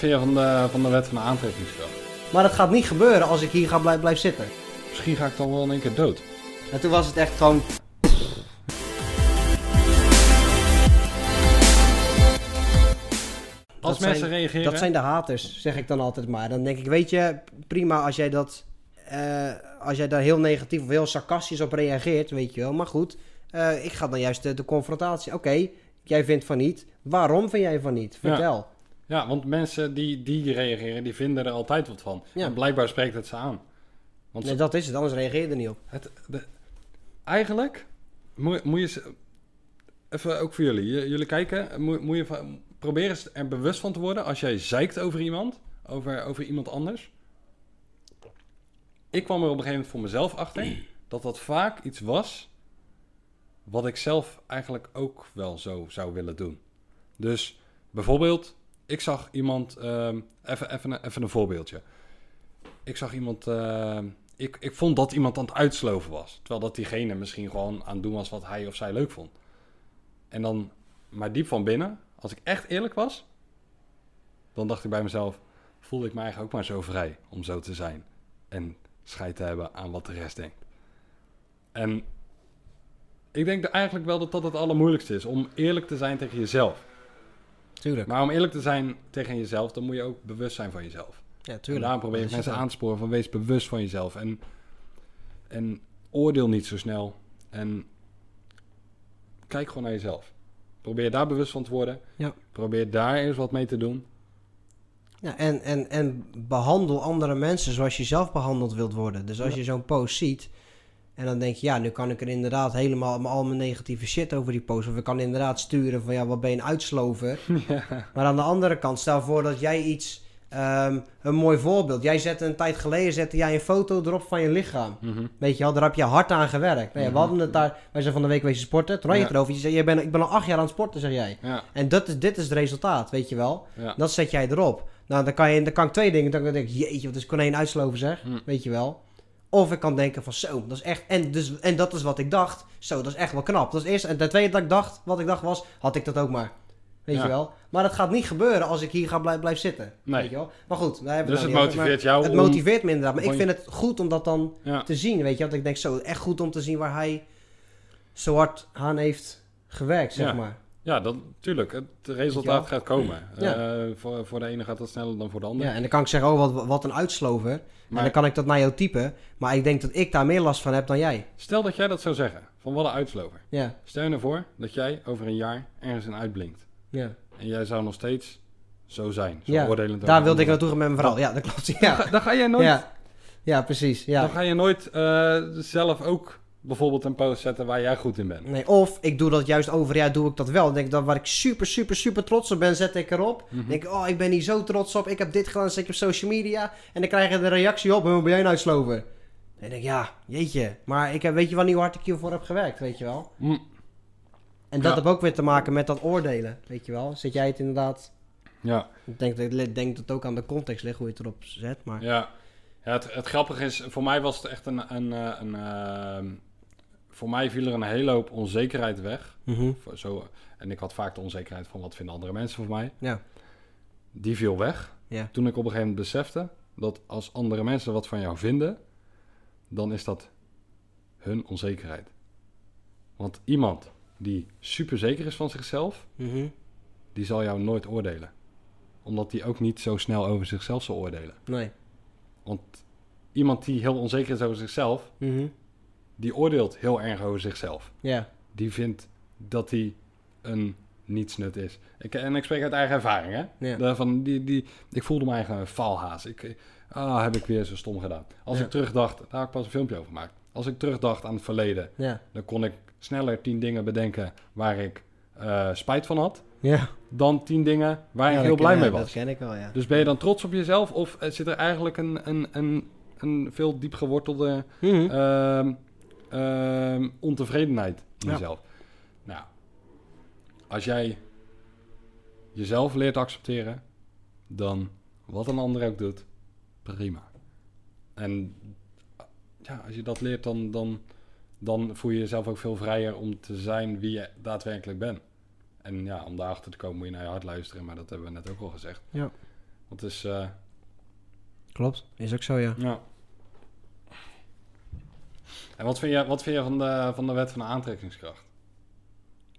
wat vind je van de, van de wet van de aantrekkingskracht? Maar dat gaat niet gebeuren als ik hier ga blij- blijven zitten. Misschien ga ik dan wel in één keer dood. En toen was het echt gewoon... Als Dat mensen zijn- reageren... Dat zijn de haters, zeg ik dan altijd maar. Dan denk ik, weet je, prima als jij dat... eh, als jij daar heel negatief of heel sarcastisch op reageert, weet je wel. Maar goed, eh, ik ga dan juist de, de confrontatie. Oké, jij vindt van niet. Waarom vind jij van niet? Vertel. Ja, want mensen die, die reageren, die vinden er altijd wat van. Ja. En blijkbaar spreekt het ze aan. Want Nee, dat is het, anders reageer je er niet op. het, de- eigenlijk moet, moet je... ze- Even ook voor jullie. J- Jullie kijken, moet, moet je van- proberen eens er bewust van te worden als jij zeikt over iemand, over, over iemand anders. Ik kwam er op een gegeven moment voor mezelf achter dat dat vaak iets was wat ik zelf eigenlijk ook wel zo zou willen doen. Dus bijvoorbeeld, ik zag iemand, ehm, even, even, even een voorbeeldje. Ik zag iemand, ehm, ik, ik vond dat iemand aan het uitsloven was. Terwijl dat diegene misschien gewoon aan het doen was wat hij of zij leuk vond. En dan, maar diep van binnen, als ik echt eerlijk was, dan dacht ik bij mezelf, voelde ik me eigenlijk ook maar zo vrij om zo te zijn. En scheid te hebben aan wat de rest denkt. En ik denk eigenlijk wel dat dat het allermoeilijkste is, om eerlijk te zijn tegen jezelf. Tuurlijk. Maar om eerlijk te zijn tegen jezelf, dan moet je ook bewust zijn van jezelf. Ja, En tuurlijk. daarom probeer ik mensen aan te sporen van wees bewust van jezelf. En, en oordeel niet zo snel. En kijk gewoon naar jezelf. Probeer daar bewust van te worden. Ja. Probeer daar eerst wat mee te doen. Ja, en, en, en behandel andere mensen zoals je zelf behandeld wilt worden. Dus als Ja. je zo'n post ziet en dan denk je, ja, nu kan ik er inderdaad helemaal al mijn negatieve shit over die post. Of ik kan inderdaad sturen van, ja, wat ben je een uitslover. Maar aan de andere kant, stel voor dat jij iets, ehm, een mooi voorbeeld. Jij zette een tijd geleden, zette jij een foto erop van je lichaam. Mhm. Weet je wel, daar heb je hard aan gewerkt. Nou ja, we Mhm. hadden het daar, wij zijn van de week wezen sporten. Toen had je Ja. het erover, je zei, jij bent, ik ben al acht jaar aan het sporten, zeg jij. Ja, En dat is, dit is het resultaat, weet je wel. Dat zet jij erop. Nou, dan kan, je, dan kan ik twee dingen. Dan kan ik jeetje, wat is konijn uitsloven zeg. Hm. Weet je wel. Of ik kan denken van zo, dat is echt... En, dus, en dat is wat ik dacht. Zo, dat is echt wel knap. Dat is eerst. En ten tweede dat ik dacht, wat ik dacht was, had ik dat ook maar. Weet Ja. je wel. Maar dat gaat niet gebeuren als ik hier ga blij, blijven zitten. Nee. Weet je wel. Maar goed, daar hebben Dus we het nou motiveert jou Het om... motiveert me inderdaad. Maar ik vind het goed om dat dan Ja, te zien. Weet je Want ik denk zo, echt goed om te zien waar hij zo hard aan heeft gewerkt, zeg Ja. maar. Ja dat, tuurlijk. Het resultaat gaat komen. Ja. Eh, voor, voor de ene gaat dat sneller dan voor de ander. Ja, en dan kan ik zeggen, oh, wat, wat een uitslover. En Maar dan kan ik dat naar jou typen. Maar ik denk dat ik daar meer last van heb dan jij. stel dat jij dat zou zeggen. Van wat een uitslover. Ja, Stel je ervoor dat jij over een jaar ergens in uitblinkt. ja. En jij zou nog steeds zo zijn. Zo Ja, oordelend Daar wilde ik naartoe gaan met mijn vrouw. Ja, dat klopt. Ja, Dan ga jij nooit, ja. ja precies. dan Ja. ga je nooit eh, zelf ook bijvoorbeeld een post zetten waar jij goed in bent. Nee, of ik doe dat juist over ja, doe ik dat wel. Dan denk ik dat waar ik super, super, super trots op ben, zet ik erop. Dan Mhm. denk ik, oh, ik ben hier zo trots op. Ik heb dit gedaan, zet ik op social media. En dan krijg je de reactie op, hoe ben jij nou uitslover? En dan denk ik, ja, jeetje. Maar ik heb, weet je wel niet hoe hard ik hiervoor heb gewerkt, weet je wel? Mm, En dat Ja. heb ook weer te maken met dat oordelen, weet je wel? Zet jij het inderdaad... ja, Ik denk, ik denk dat het ook aan de context ligt hoe je het erop zet, maar... ja. ja het, het grappige is, voor mij was het echt een... een, eh, een ehm, voor mij viel er een hele hoop onzekerheid weg. Mhm. Zo, en ik had vaak de onzekerheid van wat vinden andere mensen van mij. Ja, Die viel weg. ja. Toen ik op een gegeven moment besefte dat als andere mensen wat van jou vinden, dan is dat hun onzekerheid. Want iemand die super zeker is van zichzelf, Mhm. die zal jou nooit oordelen. Omdat die ook niet zo snel over zichzelf zal oordelen. Nee. Want iemand die heel onzeker is over zichzelf, Mhm. Die oordeelt heel erg over zichzelf. Ja. Die vindt dat hij een nietsnut is. Ik, en ik spreek uit eigen ervaring, hè? Ja. Die, die, ik voelde me een faalhaas. Ik, ah, heb ik weer zo stom gedaan. Als Ja. ik terugdacht, daar heb ik pas een filmpje over gemaakt. Als ik terugdacht aan het verleden, Ja. dan kon ik sneller tien dingen bedenken waar ik eh, spijt van had. Ja. Dan tien dingen waar ik heel blij mee was. Dat ken ik wel, ja. Dus ben je dan trots op jezelf? Of eh, zit er eigenlijk een, een, een, een veel diep gewortelde Mhm. ehm, ehm, ontevredenheid in Ja. jezelf? Nou, als jij jezelf leert accepteren, dan wat een ander ook doet, prima. En ja, als je dat leert, dan, dan, dan voel je jezelf ook veel vrijer om te zijn wie je daadwerkelijk bent. En ja, om daarachter te komen moet je naar je hart luisteren, maar dat hebben we net ook al gezegd. Ja. Dat is, eh, Klopt, is ook zo, ja. ja. En wat vind je, wat vind je van, de, van de wet van de aantrekkingskracht?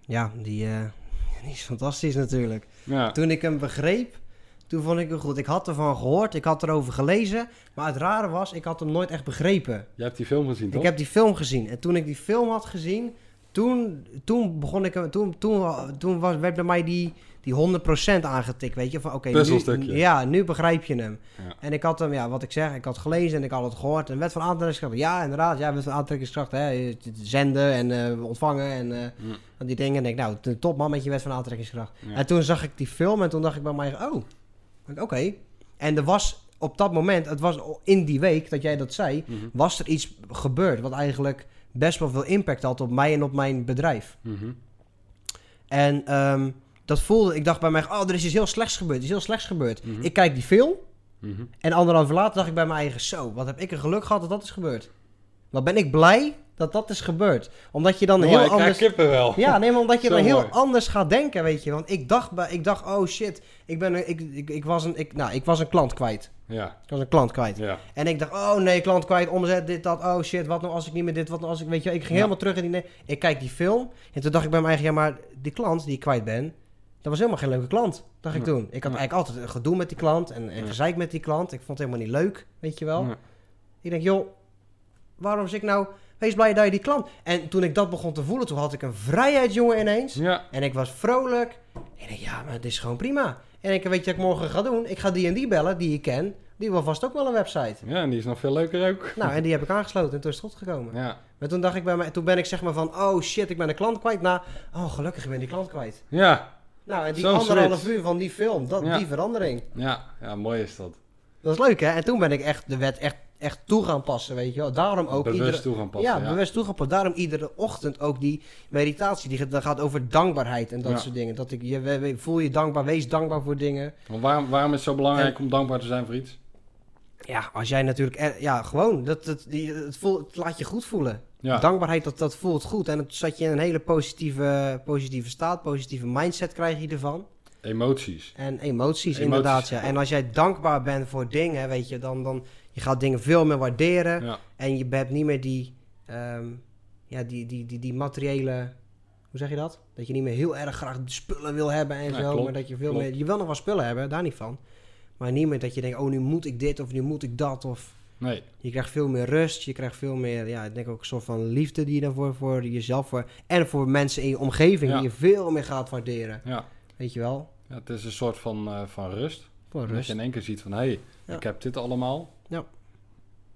Ja, die, eh, die is fantastisch natuurlijk. Ja, Toen ik hem begreep, toen vond ik hem goed. Ik had ervan gehoord, ik had erover gelezen. Maar het rare was, ik had hem nooit echt begrepen. jij hebt die film gezien, toch? Ik heb die film gezien. En toen ik die film had gezien, toen, toen begon ik hem. Toen, toen, toen was, werd bij mij die, die 100% aangetikt. Weet je, van oké, nu, ja, nu begrijp je hem. Ja. En ik had hem, ja, wat ik zeg, ik had gelezen en ik had het gehoord. En wet van aantrekkingskracht. Ja, inderdaad, ja, wet van aantrekkingskracht. Hè, zenden en eh, ontvangen en eh, die dingen. En ik, nou, top man met je wet van aantrekkingskracht. ja. En toen zag ik die film en toen dacht ik bij mij, oh, oké. En er was op dat moment, het was in die week dat jij dat zei, Mhm, was er iets gebeurd wat eigenlijk best wel veel impact had op mij en op mijn bedrijf. mhm. En ehm, dat voelde, ik dacht bij mij, oh, er is iets heel slechts gebeurd, er is heel slechts gebeurd. Mhm. Ik kijk die film Mhm. en anderhalf later dacht ik bij mijn eigen, zo, wat heb ik een geluk gehad dat dat is gebeurd. Wat ben ik blij dat dat is gebeurd. Omdat je dan Oh, heel ik anders... Ja, nee, maar omdat je dan heel anders gaat denken, weet je. Want ik dacht, bij, ik dacht oh shit, ik, ben een, ik, ik, ik, was een, ik, nou, ik was een klant kwijt. Ja, Ik was een klant kwijt. ja. En ik dacht, oh nee, klant kwijt, omzet, dit, dat. Oh shit, wat nou als ik niet meer dit, wat nou als ik, weet je. Ik ging Ja. helemaal terug in die... nee. Ik kijk die film en toen dacht ik bij mijn eigen, ja, maar die klant die ik kwijt ben, dat was helemaal geen leuke klant, dacht ik toen. Ik had eigenlijk altijd een gedoe met die klant en, en gezeik met die klant. Ik vond het helemaal niet leuk, weet je wel. Ik denk, joh, waarom zeg ik nou, wees blij dat je die klant... En toen ik dat begon te voelen, toen had ik een vrijheid, jongen, ineens. Ja, En ik was vrolijk. En ik denk, ja, maar het is gewoon prima. En ik weet je wat ik morgen ga doen? Ik ga die en die bellen, die ik ken. Die wil vast ook wel een website. ja, en die is nog veel leuker ook. Nou, en die heb ik aangesloten en toen is het goed gekomen. Ja, Maar toen dacht ik bij mij, toen ben ik zeg maar van, oh shit, ik ben de klant kwijt. Nou, oh gelukkig, ik ben die klant kwijt. ja, Nou, en die anderhalf uur van die film, dat, Ja. die verandering. ja, ja, mooi is dat. Dat is leuk, hè? En toen ben ik echt de wet echt, echt toe gaan passen, weet je wel. Daarom ook Bewust iedere... toe gaan passen. ja, Ja, bewust toe gaan passen. Daarom iedere ochtend ook die meditatie. Die gaat- dat gaat over dankbaarheid en dat Ja. soort dingen. Dat ik, je, voel je dankbaar, wees dankbaar voor dingen. Waarom, waarom is het zo belangrijk om dankbaar te zijn voor iets? Ja, als jij natuurlijk... er- ja, gewoon. Dat, dat, die, het, voelt, het laat je goed voelen. Ja, Dankbaarheid, dat, dat voelt goed. En het zet je in een hele positieve, positieve staat. Positieve mindset krijg je ervan. emoties. En emoties, Emoties. inderdaad. Ja. En als jij dankbaar bent voor dingen, weet je, dan... dan je gaat dingen veel meer waarderen. Ja, En je hebt niet meer die... ehm, ja, die, die, die, die materiële... Hoe zeg je dat? Dat je niet meer heel erg graag spullen wil hebben en Ja, zo. klopt, maar dat je veel klopt. meer... Je wil nog wel spullen hebben, daar niet van. Maar niet meer dat je denkt, oh, nu moet ik dit of nu moet ik dat. Of nee. je krijgt veel meer rust. Je krijgt veel meer, ja, ik denk ook een soort van liefde die je daarvoor voor jezelf voor en voor mensen in je omgeving Ja. die je veel meer gaat waarderen. Ja. Weet je wel? ja, het is een soort van, eh, van rust. Voor Dat rust. je in één keer ziet van, hé, hey, Ja. ik heb dit allemaal. Ja.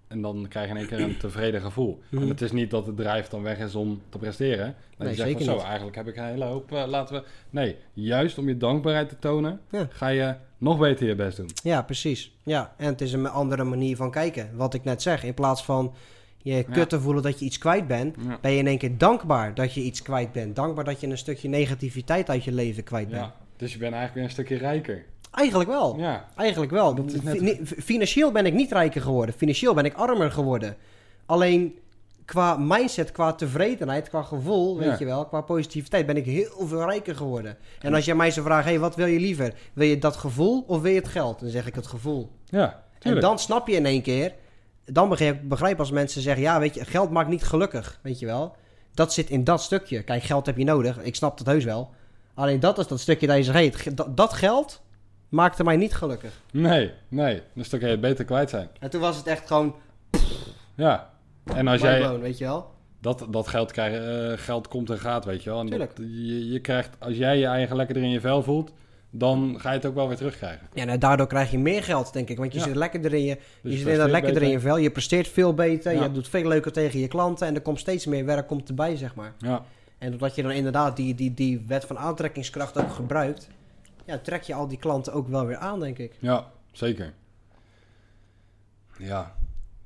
En dan krijg je in één keer een tevreden gevoel. Mhm. En het is niet dat de drijf dan weg is om te presteren. Dat Nee, je zegt van, zo, niet. eigenlijk heb ik een hele hoop, eh, laten we... Nee, juist om je dankbaarheid te tonen, Ja. ga je nog beter je best doen. Ja, precies. Ja, en het is een andere manier van kijken. Wat ik net zeg, in plaats van je kut te voelen dat je iets kwijt bent, Ja. ben je in één keer dankbaar dat je iets kwijt bent. Dankbaar dat je een stukje negativiteit uit je leven kwijt bent. Ja. Dus je bent eigenlijk weer een stukje rijker. Eigenlijk wel. Ja, Eigenlijk wel. Dat is net- Financieel ben ik niet rijker geworden. Financieel ben ik armer geworden. Alleen qua mindset, qua tevredenheid, qua gevoel, weet Ja. je wel, qua positiviteit ben ik heel veel rijker geworden. En als jij mij zou vragen, hey, wat wil je liever? Wil je dat gevoel of wil je het geld? Dan zeg ik het gevoel. ja, En tuurlijk. dan snap je in één keer, dan begrijp, begrijp als mensen zeggen, ja, weet je, geld maakt niet gelukkig, weet je wel. Dat zit in dat stukje. Kijk, geld heb je nodig. Ik snap dat heus wel. Alleen dat is dat stukje dat je zegt, hey, dat, dat geld maakte mij niet gelukkig. Nee, nee. Dus dan kun je het beter kwijt zijn. En toen was het echt gewoon Ja. En als jij weet je wel. dat, dat geld krijgt, eh, geld komt en gaat, weet je wel. En dat, Tuurlijk. je, je krijgt, als jij je eigen lekkerder in je vel voelt, dan ga je het ook wel weer terugkrijgen. Ja, nou, daardoor krijg je meer geld, denk ik. Want je Ja. zit lekkerder in je, Dus je je zit inderdaad lekkerder in je vel. Je presteert veel beter. Ja. Je doet veel leuker tegen je klanten. En er komt steeds meer werk komt erbij, zeg maar. Ja, En doordat je dan inderdaad die, die, die wet van aantrekkingskracht ook gebruikt... Ja, trek je al die klanten ook wel weer aan, denk ik. ja zeker. Ja,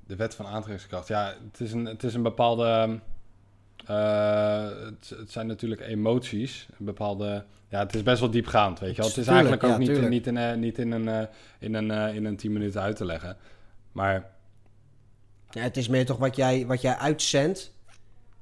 de wet van aantrekkingskracht. Ja, het is een, het is een bepaalde... ehm, eh, het, het zijn natuurlijk emoties. Een bepaalde... Ja, het is best wel diepgaand, weet je wel. Het is Tuurlijk, eigenlijk ook ja, niet, niet, in, eh, niet in een, eh, in, een, in een tien minuten uit te leggen. Maar Ja, het is meer toch wat jij, wat jij uitzendt.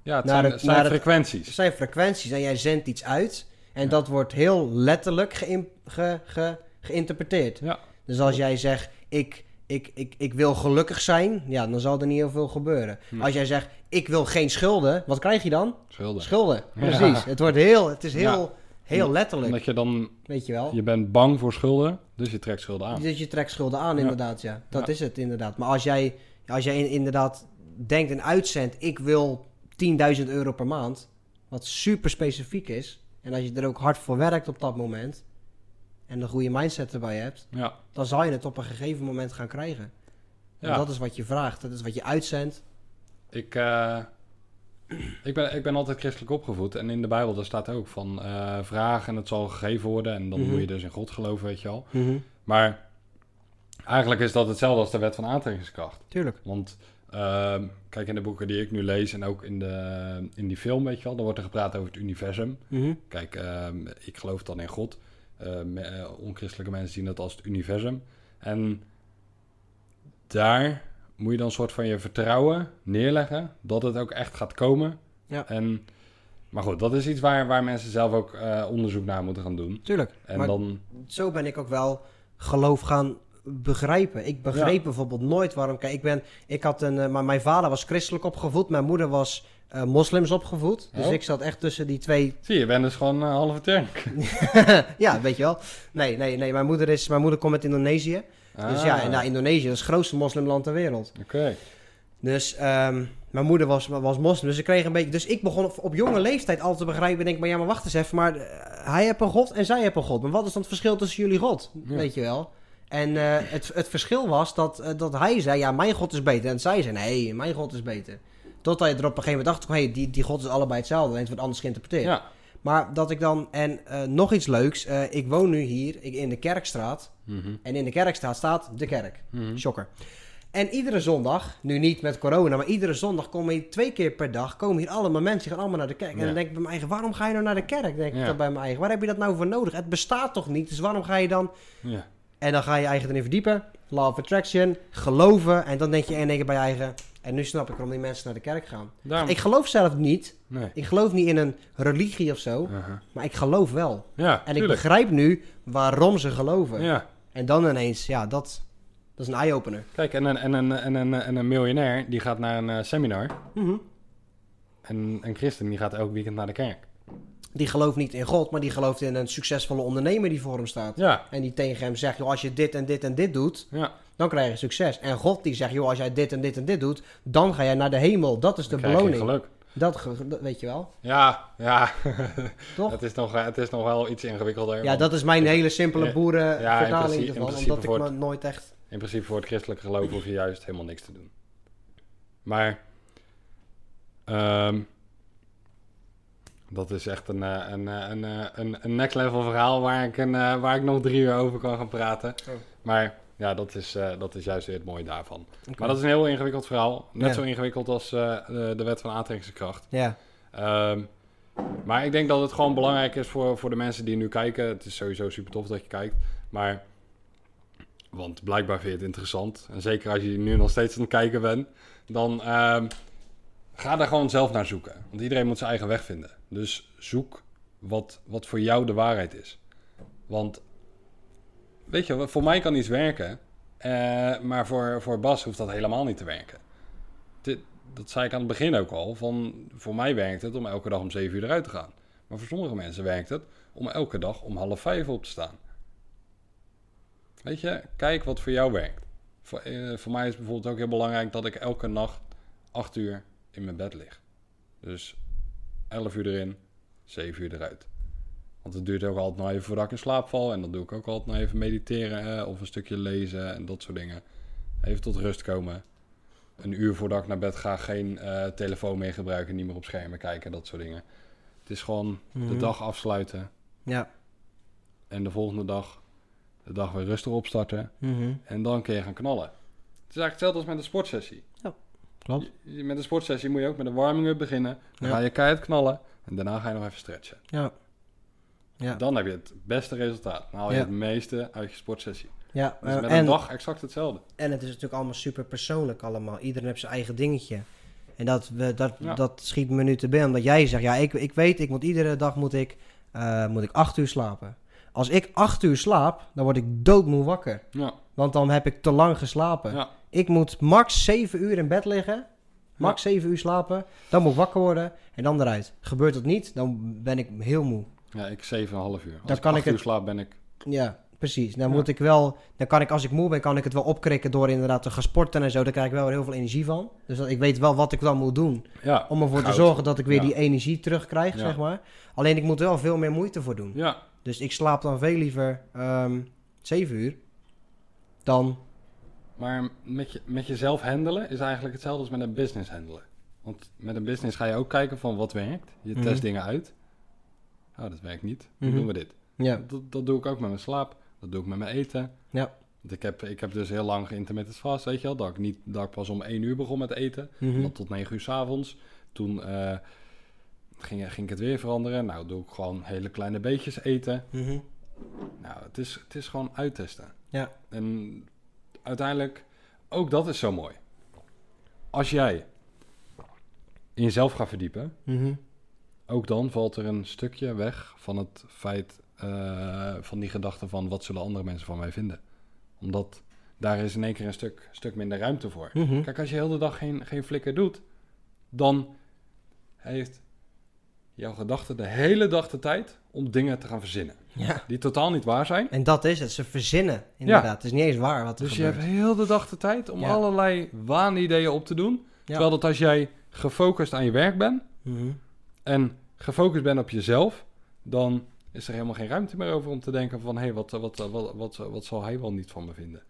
ja, het Naar zijn, het- het zijn naar het- frequenties. Het zijn frequenties en jij zendt iets uit. En Ja. dat wordt heel letterlijk geïm- ge, ge, geïnterpreteerd. Ja. Dus als jij zegt, ik, ik, ik, ik wil gelukkig zijn, ja, dan zal er niet heel veel gebeuren. Als jij zegt, ik wil geen schulden, wat krijg je dan? Schulden. Schulden, Ja. precies. Het wordt heel, het is heel, Ja. heel letterlijk, Omdat je dan, weet je wel. je bent bang voor schulden, dus je trekt schulden aan. Dus je trekt schulden aan, inderdaad, ja. Dat Ja. is het, inderdaad. Maar als jij, als jij in- inderdaad denkt en uitzendt, ik wil 10.000 euro per maand, wat super specifiek is, en als je er ook hard voor werkt op dat moment, en een goede mindset erbij hebt, Ja. dan zal je het op een gegeven moment gaan krijgen. En Ja. dat is wat je vraagt, dat is wat je uitzendt. Ik, eh, ik, ben, ik ben altijd christelijk opgevoed. En in de Bijbel daar staat ook van eh vraag en het zal gegeven worden. En dan Mhm. moet je dus in God geloven, weet je al. Maar eigenlijk is dat hetzelfde als de wet van aantrekkingskracht. Tuurlijk. Want ehm, kijk, in de boeken die ik nu lees en ook in, de, in die film, weet je wel, dan wordt er gepraat over het universum. Mhm. Kijk, ehm, ik geloof dan in God. Ehm, eh, onchristelijke mensen zien dat als het universum. En daar moet je dan een soort van je vertrouwen neerleggen dat het ook echt gaat komen. Ja. En, maar goed, dat is iets waar, waar mensen zelf ook eh, onderzoek naar moeten gaan doen. Tuurlijk. En Maar dan, zo ben ik ook wel geloof gaan begrijpen. Ik begreep Ja. bijvoorbeeld nooit waarom. Kijk, ik ben, ik had een, eh, maar mijn vader was christelijk opgevoed, mijn moeder was eh, moslims opgevoed. Dus Oh. ik zat echt tussen die twee. zie je, je bent dus gewoon een halve Turk. ja, weet je wel. Nee, nee, nee. Mijn moeder is, mijn moeder komt uit Indonesië. Dus ja, en nou, Indonesië is het grootste moslimland ter wereld. Oké. Dus ehm, mijn moeder was, was moslim. Dus ik kreeg een beetje. Dus ik begon op, op jonge leeftijd al te begrijpen. Denk, maar ja, maar wacht eens even. Maar eh, hij heeft een God en zij heeft een God. Maar wat is dan het verschil tussen jullie God? Ja. Weet je wel? En eh, het, het verschil was dat, eh, dat hij zei: ja, mijn God is beter. En zij zei: nee, mijn God is beter. Totdat je er op een gegeven moment dacht: hé, hey, die, die God is allebei hetzelfde. Alleen het wordt anders geïnterpreteerd. Ja. Maar dat ik dan. En eh, nog iets leuks. eh, ik woon nu hier ik, in de Kerkstraat. Mhm. En in de Kerkstraat staat de kerk. Mhm. Shocker. En iedere zondag, nu niet met corona, maar iedere zondag komen hier twee keer per dag, komen hier allemaal mensen, gaan allemaal naar de kerk. En dan denk ik bij mijn eigen, waarom ga je nou naar de kerk? Denk ik dan bij mijn eigen. Waar heb je dat nou voor nodig? Het bestaat toch niet? Dus waarom ga je dan... Ja. En dan ga je je eigen erin verdiepen, law of attraction, geloven. En dan denk je één keer bij je eigen, en nu snap ik waarom die mensen naar de kerk gaan. Daarom, Ik geloof zelf niet, nee. ik geloof niet in een religie of zo, maar ik geloof wel. Ja, En ik begrijp nu waarom ze geloven. Ja. En dan ineens, ja, dat, dat is een eye-opener. Kijk, en een, en, een, en, een, en een miljonair die gaat naar een eh, seminar. Mhm. En een christen die gaat elk weekend naar de kerk. Die gelooft niet in God, maar die gelooft in een succesvolle ondernemer die voor hem staat. Ja, En die tegen hem zegt, joh, als je dit en dit en dit doet, ja. dan krijg je succes. En God die zegt, joh, als jij dit en dit en dit doet, dan ga jij naar de hemel. Dat is de Dan krijg je beloning. geluk. Dat, ge- dat weet je wel, Ja, ja. toch? het, is nog, het is nog wel iets ingewikkelder. Ja, dat is mijn hele simpele Ja, boerenvertaling principe- in ervan. principe Omdat ik me het- nooit echt... In principe voor het christelijke geloof hoef je juist helemaal niks te doen. Maar... ehm, dat is echt een, eh, een, eh, een, eh, een, een next level verhaal waar ik, een, waar ik nog drie uur over kan gaan praten. Oh. Maar ja, dat is, dat is juist weer het mooie daarvan. Maar dat is een heel ingewikkeld verhaal. Net Ja. zo ingewikkeld als de, de wet van aantrekkingskracht. Ja, Ehm, maar ik denk dat het gewoon belangrijk is voor, voor de mensen die nu kijken. Het is sowieso super tof dat je kijkt. Maar, want blijkbaar vind je het interessant. En zeker als je nu nog steeds aan het kijken bent. Dan ehm, ga daar gewoon zelf naar zoeken. Want iedereen moet zijn eigen weg vinden. Dus zoek wat, wat voor jou de waarheid is. Want, weet je, voor mij kan iets werken. eh, maar voor, voor Bas hoeft dat helemaal niet te werken. Dit, dat zei ik aan het begin ook al. Van, voor mij werkt het om elke dag om 7 uur eruit te gaan. Maar voor sommige mensen werkt het om elke dag om half vijf op te staan. Weet je, kijk wat voor jou werkt. Voor, eh, voor mij is bijvoorbeeld ook heel belangrijk dat ik elke nacht 8 uur in mijn bed lig. Dus 11 uur erin, 7 uur eruit. Want het duurt ook altijd nog even voordat ik in slaap val. En dan doe ik ook altijd nog even mediteren eh, of een stukje lezen en dat soort dingen. Even tot rust komen. Een uur voordat ik naar bed ga, geen eh, telefoon meer gebruiken, niet meer op schermen kijken, dat soort dingen. Het is gewoon de Mhm. dag afsluiten ja. en de volgende dag de dag weer rustig opstarten. Mhm. En dan kun je gaan knallen. Het is eigenlijk hetzelfde als met een sportsessie. Klopt. Je- met een sportsessie moet je ook met een warming-up beginnen. Dan Ja. ga je keihard knallen. En daarna ga je nog even stretchen. Ja. Ja. Dan heb je het beste resultaat. Dan haal je Ja. het meeste uit je sportsessie. Ja, Dus eh, met en, een dag exact hetzelfde. en het is natuurlijk allemaal super persoonlijk allemaal. Iedereen heeft zijn eigen dingetje. En dat, we, dat, Ja. dat schiet me nu te binnen. Omdat jij zegt, ja, ik, ik weet, ik moet iedere dag moet ik, eh, moet ik acht uur slapen. Als ik acht uur slaap, dan word ik doodmoe wakker. Ja, Want dan heb ik te lang geslapen. ja, Ik moet max 7 uur in bed liggen. Max 7 uur slapen. Dan moet ik wakker worden. En dan eruit. Gebeurt dat niet, dan ben ik heel moe. ja ik 7,5 uur. Als Dan ik kan acht ik het- uur slaap ben ik... Ja, precies. Dan Ja. moet ik wel... Dan kan ik, als ik moe ben, kan ik het wel opkrikken door inderdaad te gaan sporten en zo. Daar krijg ik wel heel veel energie van. Dus dat, ik weet wel wat ik dan moet doen. Ja, Om ervoor te zorgen dat ik weer Ja. die energie terugkrijg, Ja. zeg maar. Alleen ik moet er wel veel meer moeite voor doen. Ja, Dus ik slaap dan veel liever ehm 7 uur dan... maar met, je, met jezelf handelen is eigenlijk hetzelfde als met een business handelen. Want met een business ga je ook kijken van wat werkt. Je Mhm. test dingen uit. Oh, dat werkt niet. Dan Mhm. doen we dit. Ja, Dat, dat doe ik ook met mijn slaap. Dat doe ik met mijn eten. Ja. Want ik heb, ik heb dus heel lang geïntermittent vast, weet je wel. Dat ik, niet, dat ik pas om 1 uur begon met eten. Mhm. Dan tot 9 uur s avonds. Toen eh, ging, ging ik het weer veranderen. Nou, doe ik gewoon hele kleine beetjes eten. Mhm. Nou, het is, het is gewoon uittesten. Ja. En uiteindelijk, ook dat is zo mooi. Als jij in jezelf gaat verdiepen, Mhm. ook dan valt er een stukje weg van het feit eh, van die gedachte van wat zullen andere mensen van mij vinden. Omdat daar is in één keer een stuk, stuk minder ruimte voor. Mhm. Kijk, als je heel de dag geen, geen flikker doet, dan heeft jouw gedachte de hele dag de tijd om dingen te gaan verzinnen. Ja. Die totaal niet waar zijn. En dat is het. Ze verzinnen, inderdaad. Het is niet eens waar wat er Dus je gebeurt. hebt heel de dag de tijd om Ja. allerlei waanideeën op te doen. Terwijl dat als jij gefocust aan je werk bent Mhm. en gefocust bent op jezelf, dan is er helemaal geen ruimte meer over om te denken van... hé, hey, wat, wat, wat, wat, wat, zal hij wel niet van me vinden?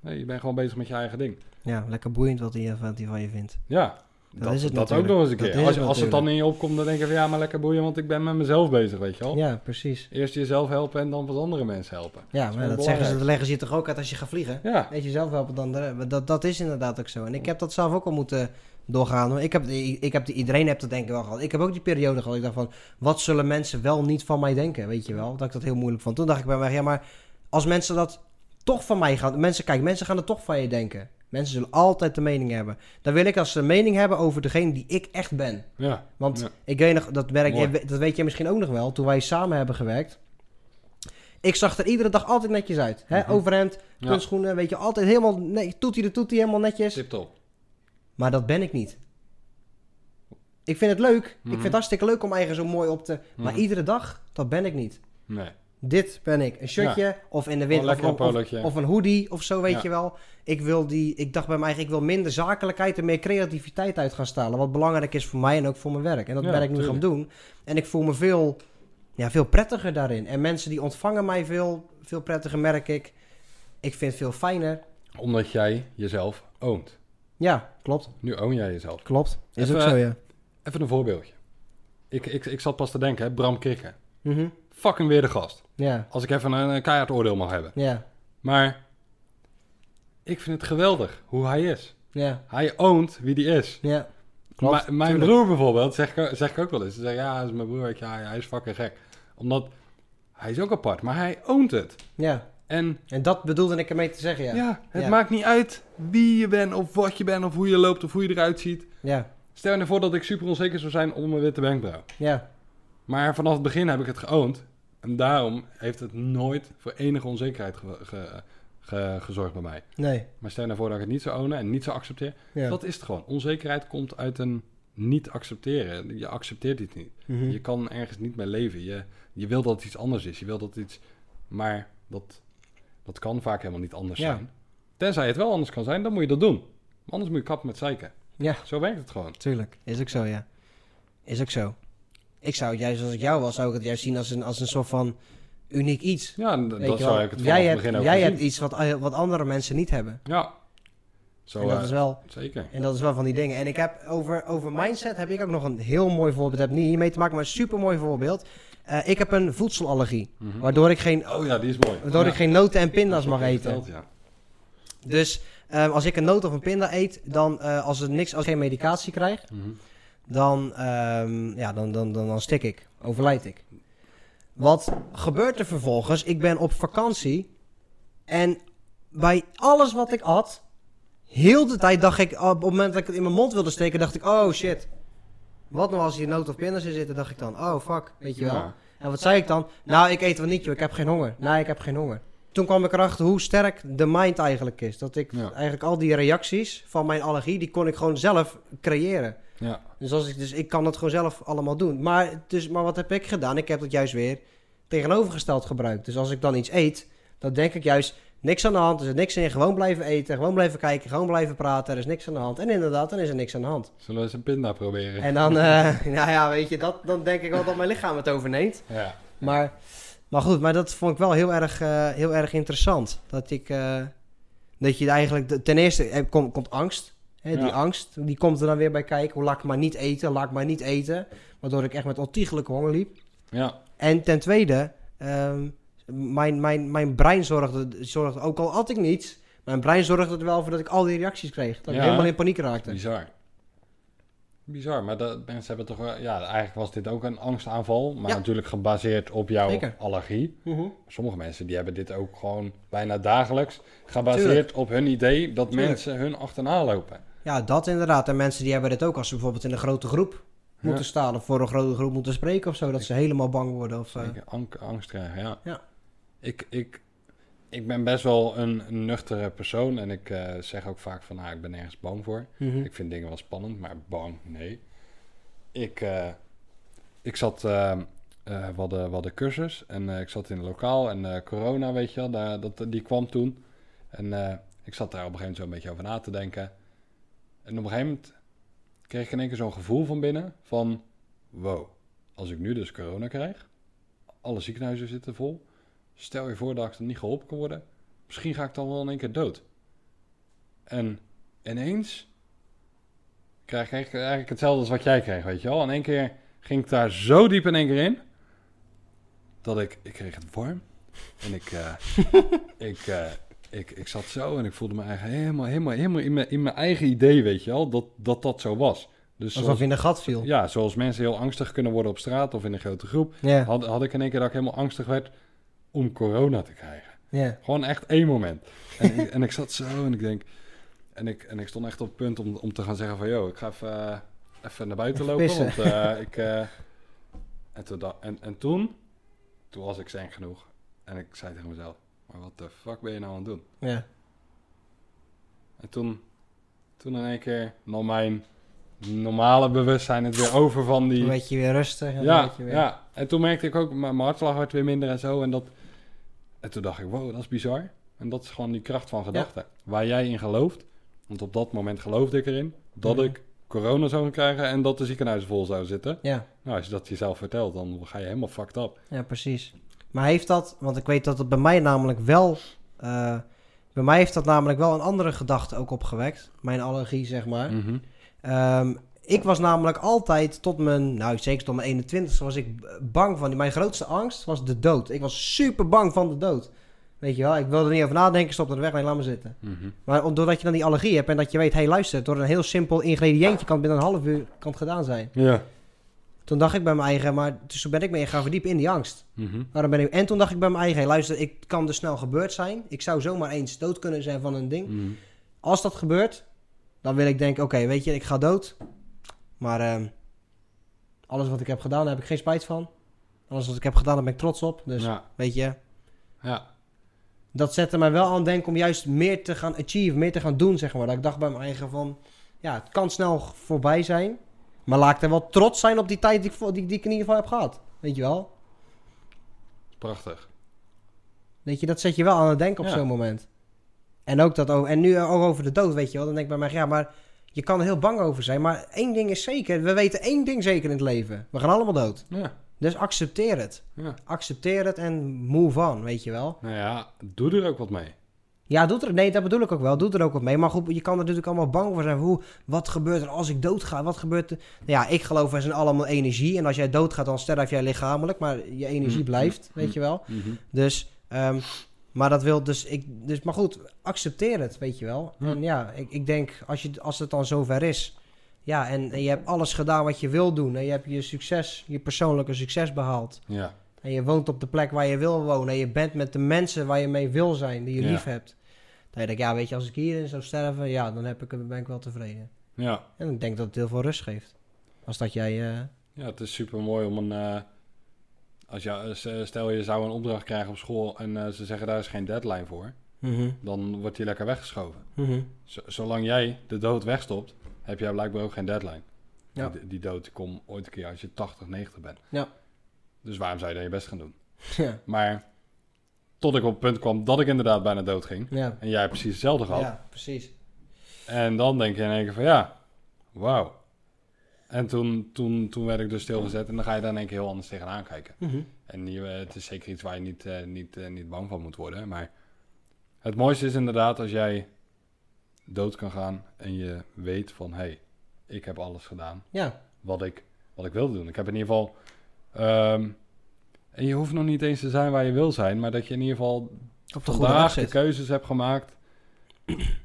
Nee, je bent gewoon bezig met je eigen ding. Ja, lekker boeiend wat hij, wat hij van je vindt. Ja, Dat dat, is het dat ook nog eens een keer. Als, het als het dan in je opkomt, dan denk je van... ja, maar lekker boeien, want ik ben met mezelf bezig, weet je wel. Ja, precies. Eerst jezelf helpen en dan wat andere mensen helpen. Ja, maar dat zeggen ze, dat leggen ze je toch ook uit als je gaat vliegen? Ja, Weet je zelf helpen dan dat, dat is inderdaad ook zo. En ik heb dat zelf ook al moeten doorgaan. Ik heb, ik heb, iedereen heeft dat denk ik wel gehad. Ik heb ook die periode gehad. Ik dacht van, wat zullen mensen wel niet van mij denken? Weet je wel? Dat ik dat heel moeilijk vond. Toen dacht ik bij mij, ja, maar als mensen dat toch van mij gaan... Mensen, kijk, mensen gaan er toch van je denken. Mensen zullen altijd de mening hebben. Dan wil ik als ze een mening hebben over degene die ik echt ben. ja, Want Ja. ik weet nog, dat, werk, jij- dat weet je misschien ook nog wel, toen wij samen hebben gewerkt. Ik zag er iedere dag altijd netjes uit. Hè? Mhm. Overhemd, ja. puntschoenen, weet je, altijd helemaal, toetie de toetie, helemaal netjes. Tip top. Maar dat ben ik niet. Ik vind het leuk. Ik Mhm. vind het hartstikke leuk om eigen zo mooi op te... Maar Mhm. iedere dag, dat ben ik niet. Nee. Dit ben ik. Een shirtje of in de winter of, een of, een hoodie of zo, weet Ja. je wel. Ik wil die, ik dacht bij mij, ik wil minder zakelijkheid en meer creativiteit uit gaan stalen. Wat belangrijk is voor mij en ook voor mijn werk. En dat Ja, ben ik nu tuurlijk. gaan doen. En ik voel me veel, ja, veel prettiger daarin. En mensen die ontvangen mij veel, veel prettiger, merk ik. Ik vind het veel fijner. Omdat jij jezelf oont. Ja, klopt. Nu own jij jezelf. Klopt. Is Even- ook zo, ja. Even een voorbeeldje. Ik, ik, ik zat pas te denken, hè, Bram Krikke. Mhm. Fucking weer de gast. Ja, Als ik even een, een keihard oordeel mag hebben. ja, Maar ik vind het geweldig hoe hij is. ja, Hij oont wie die is. ja. Klopt, mijn broer bijvoorbeeld, zeg ik, zeg ik ook wel eens. Ze zeggen, ja, hij is mijn broer. je, hij, is fucking gek. Omdat, hij is ook apart, maar hij oont het. Ja, En en dat bedoelde ik ermee te zeggen, ja, ja. het Ja. maakt niet uit wie je bent, of wat je bent, of hoe je loopt, of hoe je eruit ziet. Ja, Stel je voor dat ik super onzeker zou zijn om mijn witte wenkbrauw. ja, Maar vanaf het begin heb ik het geoond. En daarom heeft het nooit voor enige onzekerheid ge- ge- ge- gezorgd bij mij. nee. Maar stel je voor dat ik het niet zou ownen en niet zou accepteren. Ja. Dat is het gewoon. Onzekerheid komt uit een niet accepteren. Je accepteert iets niet. Mhm. Je kan ergens niet meer leven. Je, je wil dat het iets anders is. Je wil dat iets... Maar dat, dat kan vaak helemaal niet anders Ja. zijn. Tenzij het wel anders kan zijn, dan moet je dat doen. Maar anders moet je kappen met zeiken. Ja, Zo werkt het gewoon. tuurlijk. Is ook zo, ja. Is ook zo. Ik zou het juist, als ik jou was, zou ik het juist zien als een, als een soort van uniek iets. Ja, dat zou ik het vanaf jij het hebt, begin ook jij hebt iets wat, eh, wat andere mensen niet hebben. Ja. Zo, en dat eh, is wel... zeker. En dat is wel van die dingen. En ik heb over, over mindset heb ik ook nog een heel mooi voorbeeld. Het heeft niet hiermee te maken, maar een super mooi voorbeeld. Eh, ik heb een voedselallergie. Mhm. Waardoor ik geen, Oh ja, die is mooi. waardoor Ja. ik geen noten en Dat pinda's heb mag eten. verteld, ja. Dus als ik een noot of een pinda eet, dan als, er niks, als ik geen medicatie krijg, Mhm. Dan, ehm, ja, dan, dan, dan, dan stik ik. Overlijd ik. Wat gebeurt er vervolgens? Ik ben op vakantie. En bij alles wat ik at, heel de tijd dacht ik, op het moment dat ik het in mijn mond wilde steken, dacht ik, oh shit. Wat nou als hier noot of pindas in zitten, dacht ik dan, oh fuck, weet je wel. Ja. En wat zei ik dan? Nou, ik eet wel niet, joh. Ik heb geen honger. Nee, ik heb geen honger. Toen kwam ik erachter hoe sterk de mind eigenlijk is. Dat ik Ja. eigenlijk al die reacties van mijn allergie, die kon ik gewoon zelf creëren. Ja, Dus, als ik, dus ik kan dat gewoon zelf allemaal doen. Maar, dus, maar wat heb ik gedaan? Ik heb dat juist weer tegenovergesteld gebruikt. Dus als ik dan iets eet, dan denk ik juist niks aan de hand. Er is niks in. Gewoon blijven eten, gewoon blijven kijken, gewoon blijven praten. Er is niks aan de hand. En inderdaad, dan is er niks aan de hand. zullen we eens een pinda proberen? En dan, eh, nou ja, weet je, dat, dan denk ik wel dat mijn lichaam het overneemt. Ja, Maar, maar goed, maar dat vond ik wel heel erg, eh, heel erg interessant. Dat ik, eh, dat je eigenlijk, ten eerste komt, komt angst. Hè, Die Ja. angst, die komt er dan weer bij kijken. Hoe laat ik maar niet eten, laat ik maar niet eten. Waardoor ik echt met ontiegelijke honger liep. ja, En ten tweede, ehm, mijn, mijn, mijn brein zorgde, zorgde, ook al had ik niets, mijn brein zorgde er wel voor dat ik al die reacties kreeg. Dat ik helemaal in paniek raakte. bizar. Bizar, maar dat, mensen hebben toch wel... Ja, eigenlijk was dit ook een angstaanval. Maar Ja. natuurlijk gebaseerd op jouw Zeker. allergie. Mhm. Sommige mensen die hebben dit ook gewoon bijna dagelijks. Gebaseerd Tuurlijk. op hun idee dat Tuurlijk. mensen hun achterna lopen. Ja, dat inderdaad. En mensen die hebben dit ook als ze bijvoorbeeld in een grote groep moeten staan of voor een grote groep moeten spreken of zo. Dat ze helemaal bang worden. Of, ank- angst krijgen, ja. Ja. Ik, ik, ik ben best wel een, nuchtere persoon. En ik eh, zeg ook vaak van, nou, ik ben nergens bang voor. mhm. Ik vind dingen wel spannend, maar bang, nee. Ik, eh, ik zat, eh, we, hadden, we hadden cursus en ik zat in een lokaal en corona, weet je wel, daar, dat, die kwam toen. En ik zat daar op een gegeven moment zo een beetje over na te denken. En op een gegeven moment kreeg ik in één keer zo'n gevoel van binnen van, wow, als ik nu dus corona krijg, alle ziekenhuizen zitten vol, stel je voor dat ik dan niet geholpen kan worden, misschien ga ik dan wel in één keer dood. En ineens krijg ik eigenlijk- hetzelfde als wat jij kreeg, weet je wel. In één keer ging ik daar zo diep in één keer in, dat ik, ik kreeg het warm. En ik, eh, ik, eh, ik, ik zat zo en ik voelde me eigenlijk helemaal, helemaal, helemaal in mijn, in mijn eigen idee, weet je wel, dat dat, dat zo was. Dus Alsof zoals, je in een gat viel. ja, zoals mensen heel angstig kunnen worden op straat of in een grote groep, Ja. had, had ik in één keer dat ik helemaal angstig werd om corona te krijgen. ja. Gewoon echt één moment. En, ik, en ik zat zo en ik denk... En ik, en ik stond echt op het punt om, om te gaan zeggen van... Yo, ik ga even, eh, even naar buiten Even lopen. Want eh, ik... eh, en, toen, en, en toen... Toen was ik zen genoeg. En ik zei tegen mezelf... Maar wat de fuck ben je nou aan het doen? ja. En toen... Toen in één keer nam mijn normale bewustzijn het weer over van die... Dan werd je weer rustig. En Ja, weer... ja. En toen merkte ik ook, mijn hartslag werd weer minder en zo. En, dat, en toen dacht ik, wow, dat is bizar. En dat is gewoon die kracht van gedachten. Waar jij in gelooft. Want op dat moment geloofde ik erin. Dat Mhm. ik corona zou krijgen en dat de ziekenhuizen vol zouden zitten. Ja. Nou, als je dat jezelf vertelt, dan ga je helemaal fucked up. Ja, precies. Maar heeft dat, want ik weet dat het bij mij namelijk wel, eh, bij mij heeft dat namelijk wel een andere gedachte ook opgewekt. Mijn allergie, zeg maar. Mhm. Ehm, ik was namelijk altijd tot mijn, nou zeker tot mijn 21 was ik bang van, mijn grootste angst was de dood. Ik was super bang van de dood. Weet je wel, ik wilde er niet over nadenken, stop er de weg mee, laat me zitten. Mhm. Maar doordat je dan die allergie hebt en dat je weet, hé hey, luister, door een heel simpel ingrediëntje kan het binnen een half uur kan het gedaan zijn. Ja. Toen dacht ik bij mijn eigen, maar dus toen ben ik me gaan verdiepen in die angst. Mhm. Waarom ben ik... En toen dacht ik bij mijn eigen, luister, ik kan dus snel gebeurd zijn. Ik zou zomaar eens dood kunnen zijn van een ding. Mhm. Als dat gebeurt, dan wil ik denken, oké, weet je, ik ga dood. Maar ehm, alles wat ik heb gedaan, daar heb ik geen spijt van. Alles wat ik heb gedaan, daar ben ik trots op. Dus, Ja. weet je, Ja. dat zette mij wel aan het denken om juist meer te gaan achieve, meer te gaan doen, zeg maar. Dat ik dacht bij mijn eigen van, ja, het kan snel voorbij zijn. Maar laat ik er wel trots zijn op die tijd die ik, die, die ik in ieder geval heb gehad. Weet je wel? Prachtig. Weet je, dat zet je wel aan het denken op Ja. zo'n moment. En ook dat over, en nu ook over de dood, weet je wel. Dan denk ik bij mij, ja, maar je kan er heel bang over zijn. Maar één ding is zeker, we weten één ding zeker in het leven. We gaan allemaal dood. Ja. Dus accepteer het. ja. Accepteer het en move on, weet je wel. Nou ja, doe er ook wat mee. Ja, doet er, nee, dat bedoel ik ook wel. Doe er ook wat mee. Maar goed, je kan er natuurlijk allemaal bang voor zijn. Hoe, wat gebeurt er als ik doodga? Wat gebeurt er? Ja, ik geloof, wij zijn allemaal energie. En als jij doodgaat, dan sterf jij lichamelijk. Maar je energie Mm, blijft, weet je wel. Mhm. Dus, ehm, maar dat wil dus, ik, dus, maar goed, accepteer het, weet je wel. En ja, ik, ik denk, als, je, als het dan zover is, ja, en, en je hebt alles gedaan wat je wil doen, en je hebt je succes, je persoonlijke succes behaald, Ja. en je woont op de plek waar je wil wonen, en je bent met de mensen waar je mee wil zijn, die je Ja. lief hebt, dan denk ik, ja, weet je, als ik hierin zou sterven, ja, dan heb ik, ben ik wel tevreden. Ja. En ik denk dat het heel veel rust geeft. Als dat jij, eh, Ja, het is super mooi om een. eh, Als je, eh, stel je zou een opdracht krijgen op school en ze zeggen daar is geen deadline voor, Mhm, dan wordt die lekker weggeschoven. mhm. Zolang jij de dood wegstopt, heb jij blijkbaar ook geen deadline. Ja. Die, die dood komt ooit een keer als je 80, 90 bent. Ja. Dus waarom zou je dan je best gaan doen? Ja, Maar tot ik op het punt kwam dat ik inderdaad bijna dood ging. ja. En jij precies hetzelfde gehad. ja, precies. En dan denk je in één keer van ja, wauw. En toen, toen, toen werd ik dus stilgezet en dan ga je daar in één keer heel anders tegenaan kijken. Mhm. En die, eh, het is zeker iets waar je niet, eh, niet, eh, niet bang van moet worden. Maar het mooiste is inderdaad als jij dood kan gaan en je weet van hé, hey, ik heb alles gedaan Ja, wat ik, wat ik wilde doen. Ik heb in ieder geval. ehm, en je hoeft nog niet eens te zijn waar je wil zijn, maar dat je in ieder geval op de vandaag de keuzes hebt gemaakt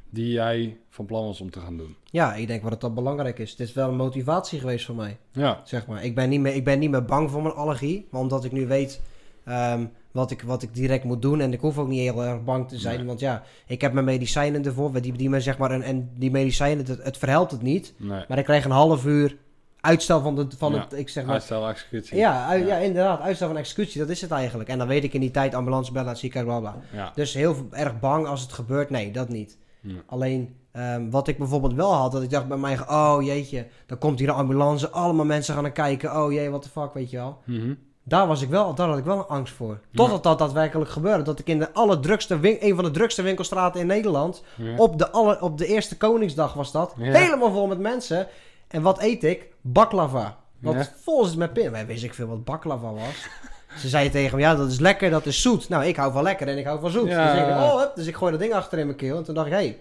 die jij van plan was om te gaan doen. Ja, ik denk wat het dan belangrijk is. Het is wel een motivatie geweest voor mij. Ja, Zeg maar. ik, ben niet meer, ik ben niet meer bang voor mijn allergie. Maar omdat ik nu weet ehm, wat, ik, wat ik direct moet doen. En ik hoef ook niet heel erg bang te zijn. Nee. Want ja, ik heb mijn medicijnen ervoor. Die, die me zeg maar, en, en die medicijnen, het, het verhelpt het niet. nee. Maar ik krijg een half uur uitstel van, de, van Ja. het... Ik zeg maar, Uitstel executie. ja, Ja. ja. inderdaad. Uitstel van executie. Dat is het eigenlijk. En dan weet ik in die tijd ambulance bellen, naar het ziekenhuis, bla bla. Ja. Dus heel erg bang als het gebeurt. Nee, dat niet. Alleen ehm, wat ik bijvoorbeeld wel had, dat ik dacht bij mij, oh jeetje, dan komt hier een ambulance, allemaal mensen gaan er kijken, oh jee, what the fuck, weet je wel. Mhm. Daar was ik wel, daar had ik wel een angst voor. Totdat dat daadwerkelijk gebeurde. Dat ik in de allerdrukste een van de drukste winkelstraten in Nederland, op, de alle, op de eerste Koningsdag was dat, helemaal vol met mensen. En wat eet ik? Baklava. Wat Ja. vol met pin. Wij wist ik veel wat baklava was. Ze zeiden tegen me, ja, dat is lekker, dat is zoet. Nou, ik hou van lekker en ik hou van zoet. Ja. Dus, ik, oh, hup, dus ik gooi dat ding achter in mijn keel. En toen dacht ik, hé, hey,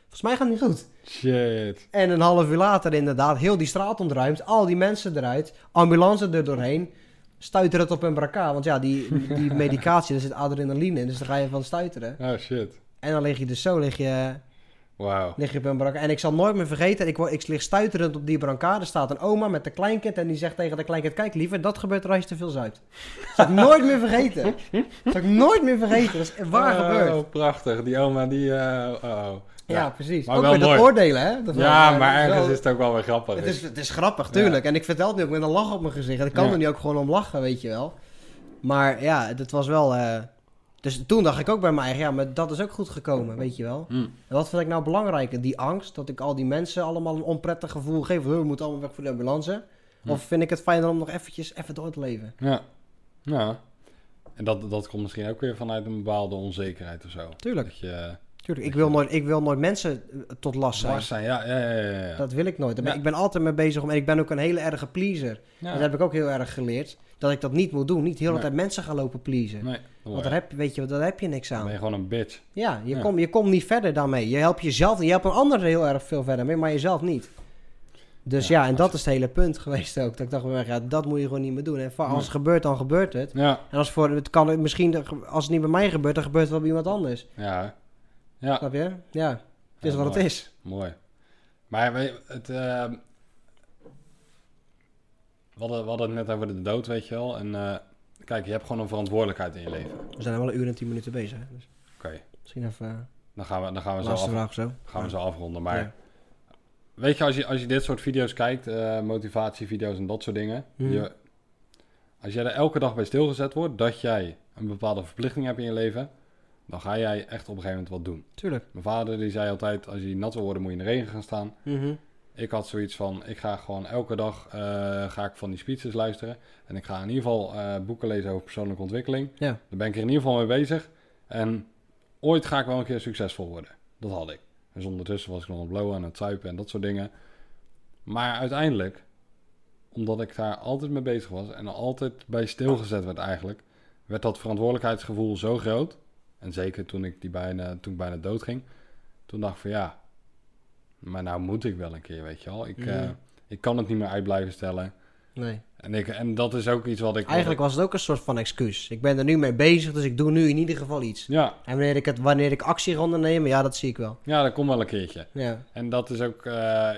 volgens mij gaat het niet goed. Shit. En een half uur later inderdaad, heel die straat ontruimd. Al die mensen eruit. Ambulance er doorheen. Stuiteren het op hun brancard. Want ja, die, die medicatie, daar zit adrenaline in. Dus daar ga je van stuiteren. Oh shit. En dan lig je dus zo, lig je, Wauw. lig je op een brancard. En ik zal nooit meer vergeten, ik, ik lig stuiterend op die brancard. Er staat een oma met een kleinkind. En die zegt tegen de kleinkind, kijk liever, dat gebeurt er als je te veel zuipt. Dat zal ik nooit meer vergeten. Dat zal ik nooit meer vergeten. Dat is waar oh, gebeurd. prachtig. Die oma die... eh, oh. Ja, precies. Maar ook wel weer dat mooi. oordelen, hè? Dat Ja, wel- maar ergens is het ook wel weer grappig. Het is, het is grappig, tuurlijk. En ik vertel het nu ook met een lach op mijn gezicht. En ik kan Ja. er nu ook gewoon om lachen, weet je wel. Maar ja, dat was wel... eh, Dus toen dacht ik ook bij mij, ja, maar dat is ook goed gekomen, weet je wel. Hm. En wat vind ik nou belangrijker? Die angst, dat ik al die mensen allemaal een onprettig gevoel geef. We moeten allemaal weg voor de ambulance. Hm. Of vind ik het fijner om nog eventjes even door te leven? Ja. Ja. En dat, dat komt misschien ook weer vanuit een bepaalde onzekerheid of zo. Tuurlijk, Dat je tuurlijk. Ik wil nooit, ik wil nooit mensen eh, tot last zijn. Ja, ja, ja. ja. Dat wil ik nooit. Ja. Ik ben altijd mee bezig om... En ik ben ook een hele erge pleaser. Ja. Dat heb ik ook heel erg geleerd. Dat ik dat niet moet doen. Niet de hele Nee. tijd mensen gaan lopen pleasen. Nee, Want daar heb, je- weet je, daar heb je niks Dan ben aan. je gewoon een bitch. Ja, je. Komt, je komt niet verder daarmee. Je helpt jezelf en je helpt een ander er heel erg veel verder mee, maar jezelf niet. Dus Ja, ja, en dat je- is het hele punt geweest ook. Dat ik dacht, ja, dat moet je gewoon niet meer doen. En als het gebeurt, dan gebeurt het. Ja. En als voor, het kan misschien, als het niet bij mij gebeurt, dan gebeurt het wel bij iemand anders. Ja. Ja. Snap je? Ja, het is wat mooi. het is. Mooi. Maar het, eh, we, hadden, we hadden het net over de dood, weet je wel. En eh, kijk, je hebt gewoon een verantwoordelijkheid in je leven. We zijn al wel een uur en tien minuten bezig. Dus Oké, misschien even uh, dan gaan we, dan gaan we, zo, af, vraag zo. gaan we zo afronden. Maar Ja. weet je, als je, als je dit soort video's kijkt, eh, motivatievideo's en dat soort dingen. Mhm. Je, als jij er elke dag bij stilgezet wordt dat jij een bepaalde verplichting hebt in je leven, dan ga jij echt op een gegeven moment wat doen. Tuurlijk. Mijn vader die zei altijd, als je nat wil worden moet je in de regen gaan staan. Mhm. Ik had zoiets van, ik ga gewoon elke dag eh, ga ik van die speeches luisteren. En ik ga in ieder geval eh, boeken lezen over persoonlijke ontwikkeling. Ja. Daar ben ik er in ieder geval mee bezig. En ooit ga ik wel een keer succesvol worden. Dat had ik. Dus ondertussen was ik nog aan het blowen en het zuipen en dat soort dingen. Maar uiteindelijk, omdat ik daar altijd mee bezig was en altijd bij stilgezet werd eigenlijk, werd dat verantwoordelijkheidsgevoel zo groot. En zeker toen ik, die bijna, toen ik bijna dood ging. Toen dacht ik van ja, maar nou moet ik wel een keer, weet je wel. Ik, Mhm. eh, ik kan het niet meer uit blijven stellen. Nee. En, ik, en dat is ook iets wat ik... Eigenlijk was het ook een soort van excuus. Ik ben er nu mee bezig, dus ik doe nu in ieder geval iets. Ja, En wanneer ik, het, wanneer ik actie ga ondernemen, ja, dat zie ik wel. ja, dat komt wel een keertje. Ja. En dat is ook. eh,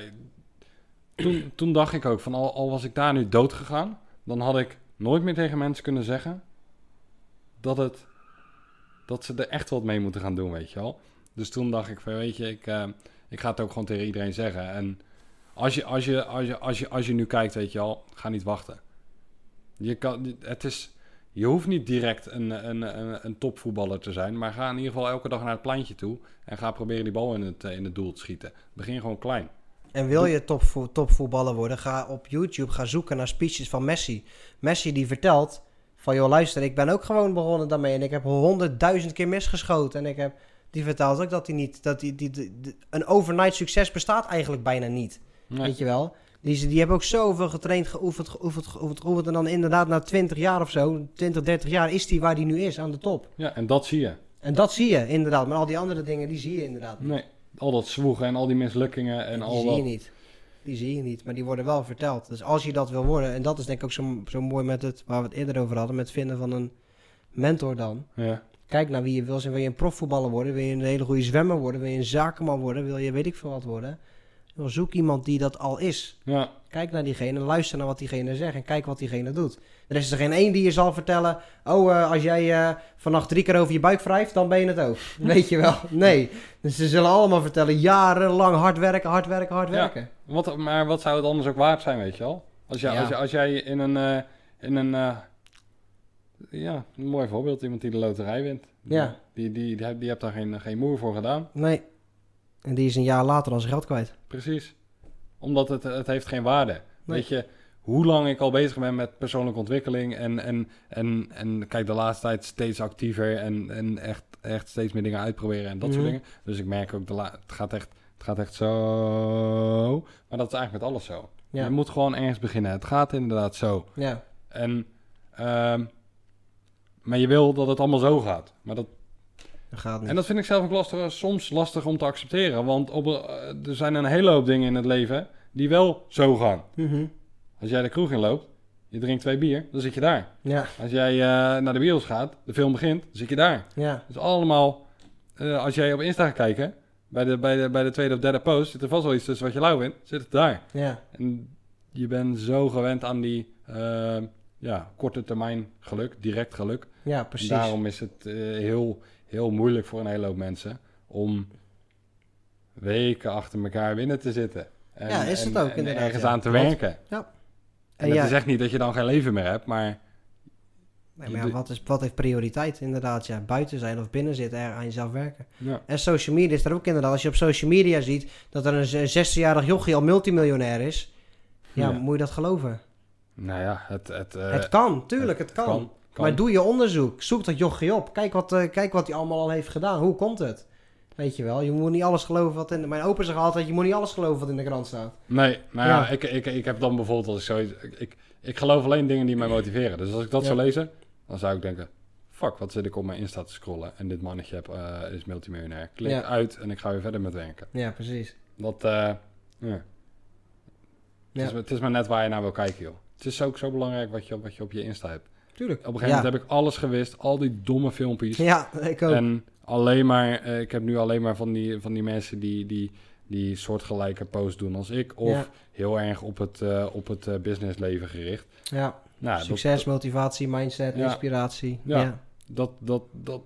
toen, toen dacht ik ook van al, al was ik daar nu dood gegaan, dan had ik nooit meer tegen mensen kunnen zeggen dat het dat ze er echt wat mee moeten gaan doen, weet je wel. Dus toen dacht ik van weet je, ik, eh, ik ga het ook gewoon tegen iedereen zeggen. En als je, als je, als je, als je, als je nu kijkt, weet je wel, ga niet wachten. Je kan, het is, je hoeft niet direct een, een, een, een topvoetballer te zijn, maar ga in ieder geval elke dag naar het pleintje toe en ga proberen die bal in het, eh, in het doel te schieten. Begin gewoon klein. En wil je topvo- topvoetballer worden, ga op YouTube ga zoeken naar speeches van Messi. Messi die vertelt van, joh luister, ik ben ook gewoon begonnen daarmee en ik heb honderdduizend keer misgeschoten. En ik heb, die vertelt ook dat hij niet, dat die, die, die- die- een overnight succes bestaat eigenlijk bijna niet. Nee. Weet je wel? Die, die hebben ook zoveel getraind, geoefend, geoefend, geoefend, geoefend. En dan inderdaad na 20 jaar of zo, 20, 30 jaar, is die waar die nu is, aan de top. Ja, en dat zie je. En dat zie je inderdaad. Maar al die andere dingen, die zie je inderdaad niet. Nee, al dat zwoegen en al die mislukkingen en die al zie je dat. niet. Die zie je niet, maar die worden wel verteld. Dus als je dat wil worden, en dat is denk ik ook zo, zo mooi met het, waar we het eerder over hadden, met het vinden van een mentor dan. Ja. Kijk naar wie je wil zijn. Wil je een profvoetballer worden? Wil je een hele goede zwemmer worden? Wil je een zakenman worden? Wil je weet ik veel wat worden? Zoek iemand die dat al is. ja, Kijk naar diegene, luister naar wat diegene zegt en kijk wat diegene doet. Er is er geen één die je zal vertellen, oh, eh, als jij eh, vannacht drie keer over je buik wrijft, dan ben je het ook. Weet je wel? Nee. Dus ze zullen allemaal vertellen, jarenlang hard werken, hard werken, hard Ja. werken. Wat, maar wat zou het anders ook waard zijn, weet je wel? Als, jij Ja. als, jij- als jij in een, eh, in een ja, een mooi voorbeeld, iemand die de loterij wint. Ja. Die, die, die, die hebt daar geen, geen moer voor gedaan. Nee. En die is een jaar later al zijn geld kwijt. Precies. Omdat het, het heeft geen waarde. Nee. Weet je, hoe lang ik al bezig ben met persoonlijke ontwikkeling en, en, en, en kijk de laatste tijd steeds actiever en, en echt, echt steeds meer dingen uitproberen en dat Mhm. soort dingen. Dus ik merk ook, de la- het, gaat echt, het gaat echt zo. Maar dat is eigenlijk met alles zo. Ja. Je moet gewoon ergens beginnen. Het gaat inderdaad zo. Ja. En, ehm, maar je wil dat het allemaal zo gaat. Maar dat, Dat gaat niet. en dat vind ik zelf ook lastig, soms lastig om te accepteren. Want op, eh, er zijn een hele hoop dingen in het leven die wel zo gaan. Mhm. Als jij de kroeg in loopt, je drinkt twee bier, dan zit je daar. Ja. Als jij eh, naar de bios gaat, de film begint, dan zit je daar. Ja. Dus allemaal, eh, als jij op Insta gaat kijken, bij de, bij, de, bij de tweede of derde post, zit er vast wel iets tussen wat je lauw vindt, zit het daar. Ja. En je bent zo gewend aan die eh, ja, korte termijn geluk, direct geluk. Ja, En precies. daarom is het eh, heel, heel moeilijk voor een hele hoop mensen om weken achter elkaar binnen te zitten. En, Ja, is het en- ook en inderdaad, ergens ja. aan te werken. En En dat ja, is echt niet dat je dan geen leven meer hebt, maar nee, maar ja, wat, is, wat heeft prioriteit inderdaad? Ja, buiten zijn of binnen zitten, er aan jezelf werken. ja, En social media is er ook inderdaad. Als je op social media ziet dat er een z- 16-jarig jochie al multimiljonair is. Ja, Ja. moet je dat geloven? nou ja, het, het, eh, het kan, tuurlijk, het kan. kan, kan. Maar doe je onderzoek. Zoek dat jochie op. Kijk wat, eh, kijk wat hij allemaal al heeft gedaan. Hoe komt het? Weet je wel, je moet niet alles geloven wat in... de- Mijn opa zegt altijd, je moet niet alles geloven wat in de krant staat. Nee, nou ja, Ja. Ik, ik, ik heb dan bijvoorbeeld als ik zoiets... Ik, ik, ik geloof alleen dingen die mij motiveren. Dus als ik dat Ja. zou lezen, dan zou ik denken... Fuck, wat zit ik op mijn Insta te scrollen en dit mannetje heb, eh, is multimiljonair. Klik Ja. uit en ik ga weer verder met werken. Ja, precies. Dat. Het, is, het is maar net waar je naar wil kijken, joh. Het is ook zo belangrijk wat je, wat je op je Insta hebt. Tuurlijk. Op een gegeven moment heb ik alles gewist, al die domme filmpjes. Ja, ik ook. En alleen maar, eh, ik heb nu alleen maar van die, van die mensen die, die, die soortgelijke posts doen als ik. Of Ja. heel erg op het, eh, op het eh, businessleven gericht. ja, Nou, dat- succes, motivatie, mindset, Ja. inspiratie. Ja. Ja. Dat, dat, dat,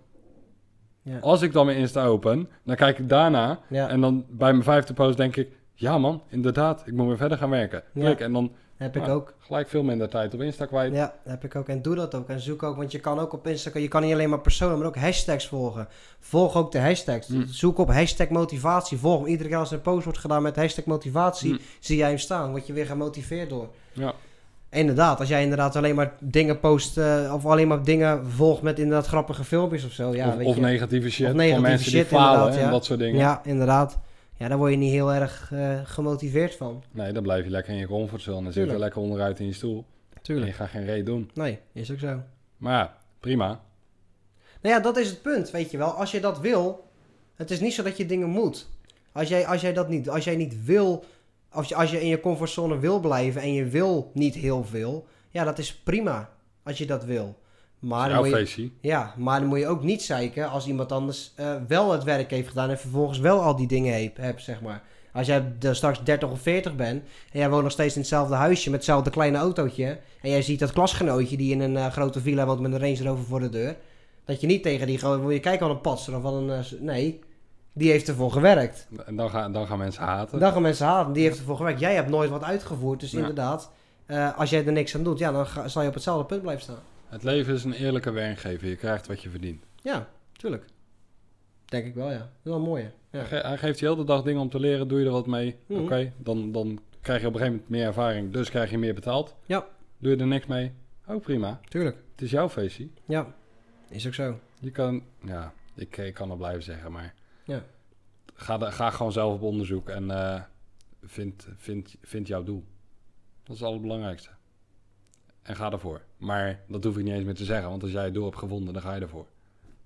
Ja. Als ik dan mijn Insta open, dan kijk ik daarna. Ja. En dan bij mijn vijfde post denk ik, ja man, inderdaad, ik moet weer verder gaan werken. Ja. Klik, en dan Heb ik Ja. ook. gelijk veel minder tijd op Insta kwijt. Ja, heb ik ook. En doe dat ook. En zoek ook, want je kan ook op Instagram, je kan niet alleen maar personen, maar ook hashtags volgen. Volg ook de hashtags. Hm. Zoek op hashtag motivatie. Volg hem. Iedere keer als er een post wordt gedaan met hashtag motivatie, Hm. zie jij hem staan. Word je weer gemotiveerd door. Ja. Inderdaad, als jij inderdaad alleen maar dingen post, eh, of alleen maar dingen volgt met inderdaad grappige filmpjes of zo. Ja, of, weet of je. negatieve shit Of van mensen die shit, falen inderdaad, en ja. dat soort dingen. Ja, inderdaad. Ja, daar word je niet heel erg eh, gemotiveerd van. Nee, dan blijf je lekker in je comfortzone en dan zit je Tuurlijk. lekker onderuit in je stoel. En je gaat geen reet doen. Nee, is ook zo. Maar ja, prima. Nou ja, dat is het punt, weet je wel. Als je dat wil, het is niet zo dat je dingen moet. Als jij, als jij dat niet, als jij niet wil, als je, als je in je comfortzone wil blijven en je wil niet heel veel, ja, dat is prima als je dat wil. Maar dan Jouw moet je, feestje. ja, maar dan moet je ook niet zeiken als iemand anders eh, wel het werk heeft gedaan en vervolgens wel al die dingen heeft, hebt, zeg maar. Als jij er straks 30 of 40 bent en jij woont nog steeds in hetzelfde huisje met hetzelfde kleine autootje en jij ziet dat klasgenootje die in een eh, grote villa woont met een Range Rover voor de deur, dat je niet tegen die gewoon, wil je kijken aan een patser of van een, eh, nee, die heeft ervoor gewerkt. En dan gaan, dan gaan mensen haten. Dan gaan mensen haten, die heeft ervoor gewerkt. Jij hebt nooit wat uitgevoerd, dus Ja. inderdaad, als jij er niks aan doet, ja, dan ga- zal je op hetzelfde punt blijven staan. Het leven is een eerlijke werkgever. Je krijgt wat je verdient. Ja, tuurlijk. Denk ik wel, ja. Dat is wel een mooie. Ja. Hij, ge- hij geeft je heel de dag dingen om te leren. Doe je er wat mee? Mhm. Oké, dan, dan krijg je op een gegeven moment meer ervaring. Dus krijg je meer betaald. Ja. Doe je er niks mee? Ook prima. Tuurlijk. Het is jouw feestje. Ja, is ook zo. Je kan... Ja, ik, ik kan het blijven zeggen, maar... Ja. Ga, de- ga gewoon zelf op onderzoek en eh, vind, vind, vind jouw doel. Dat is het allerbelangrijkste. En ga ervoor. Maar dat hoef ik niet eens meer te zeggen, want als jij het doel hebt gevonden, dan ga je ervoor.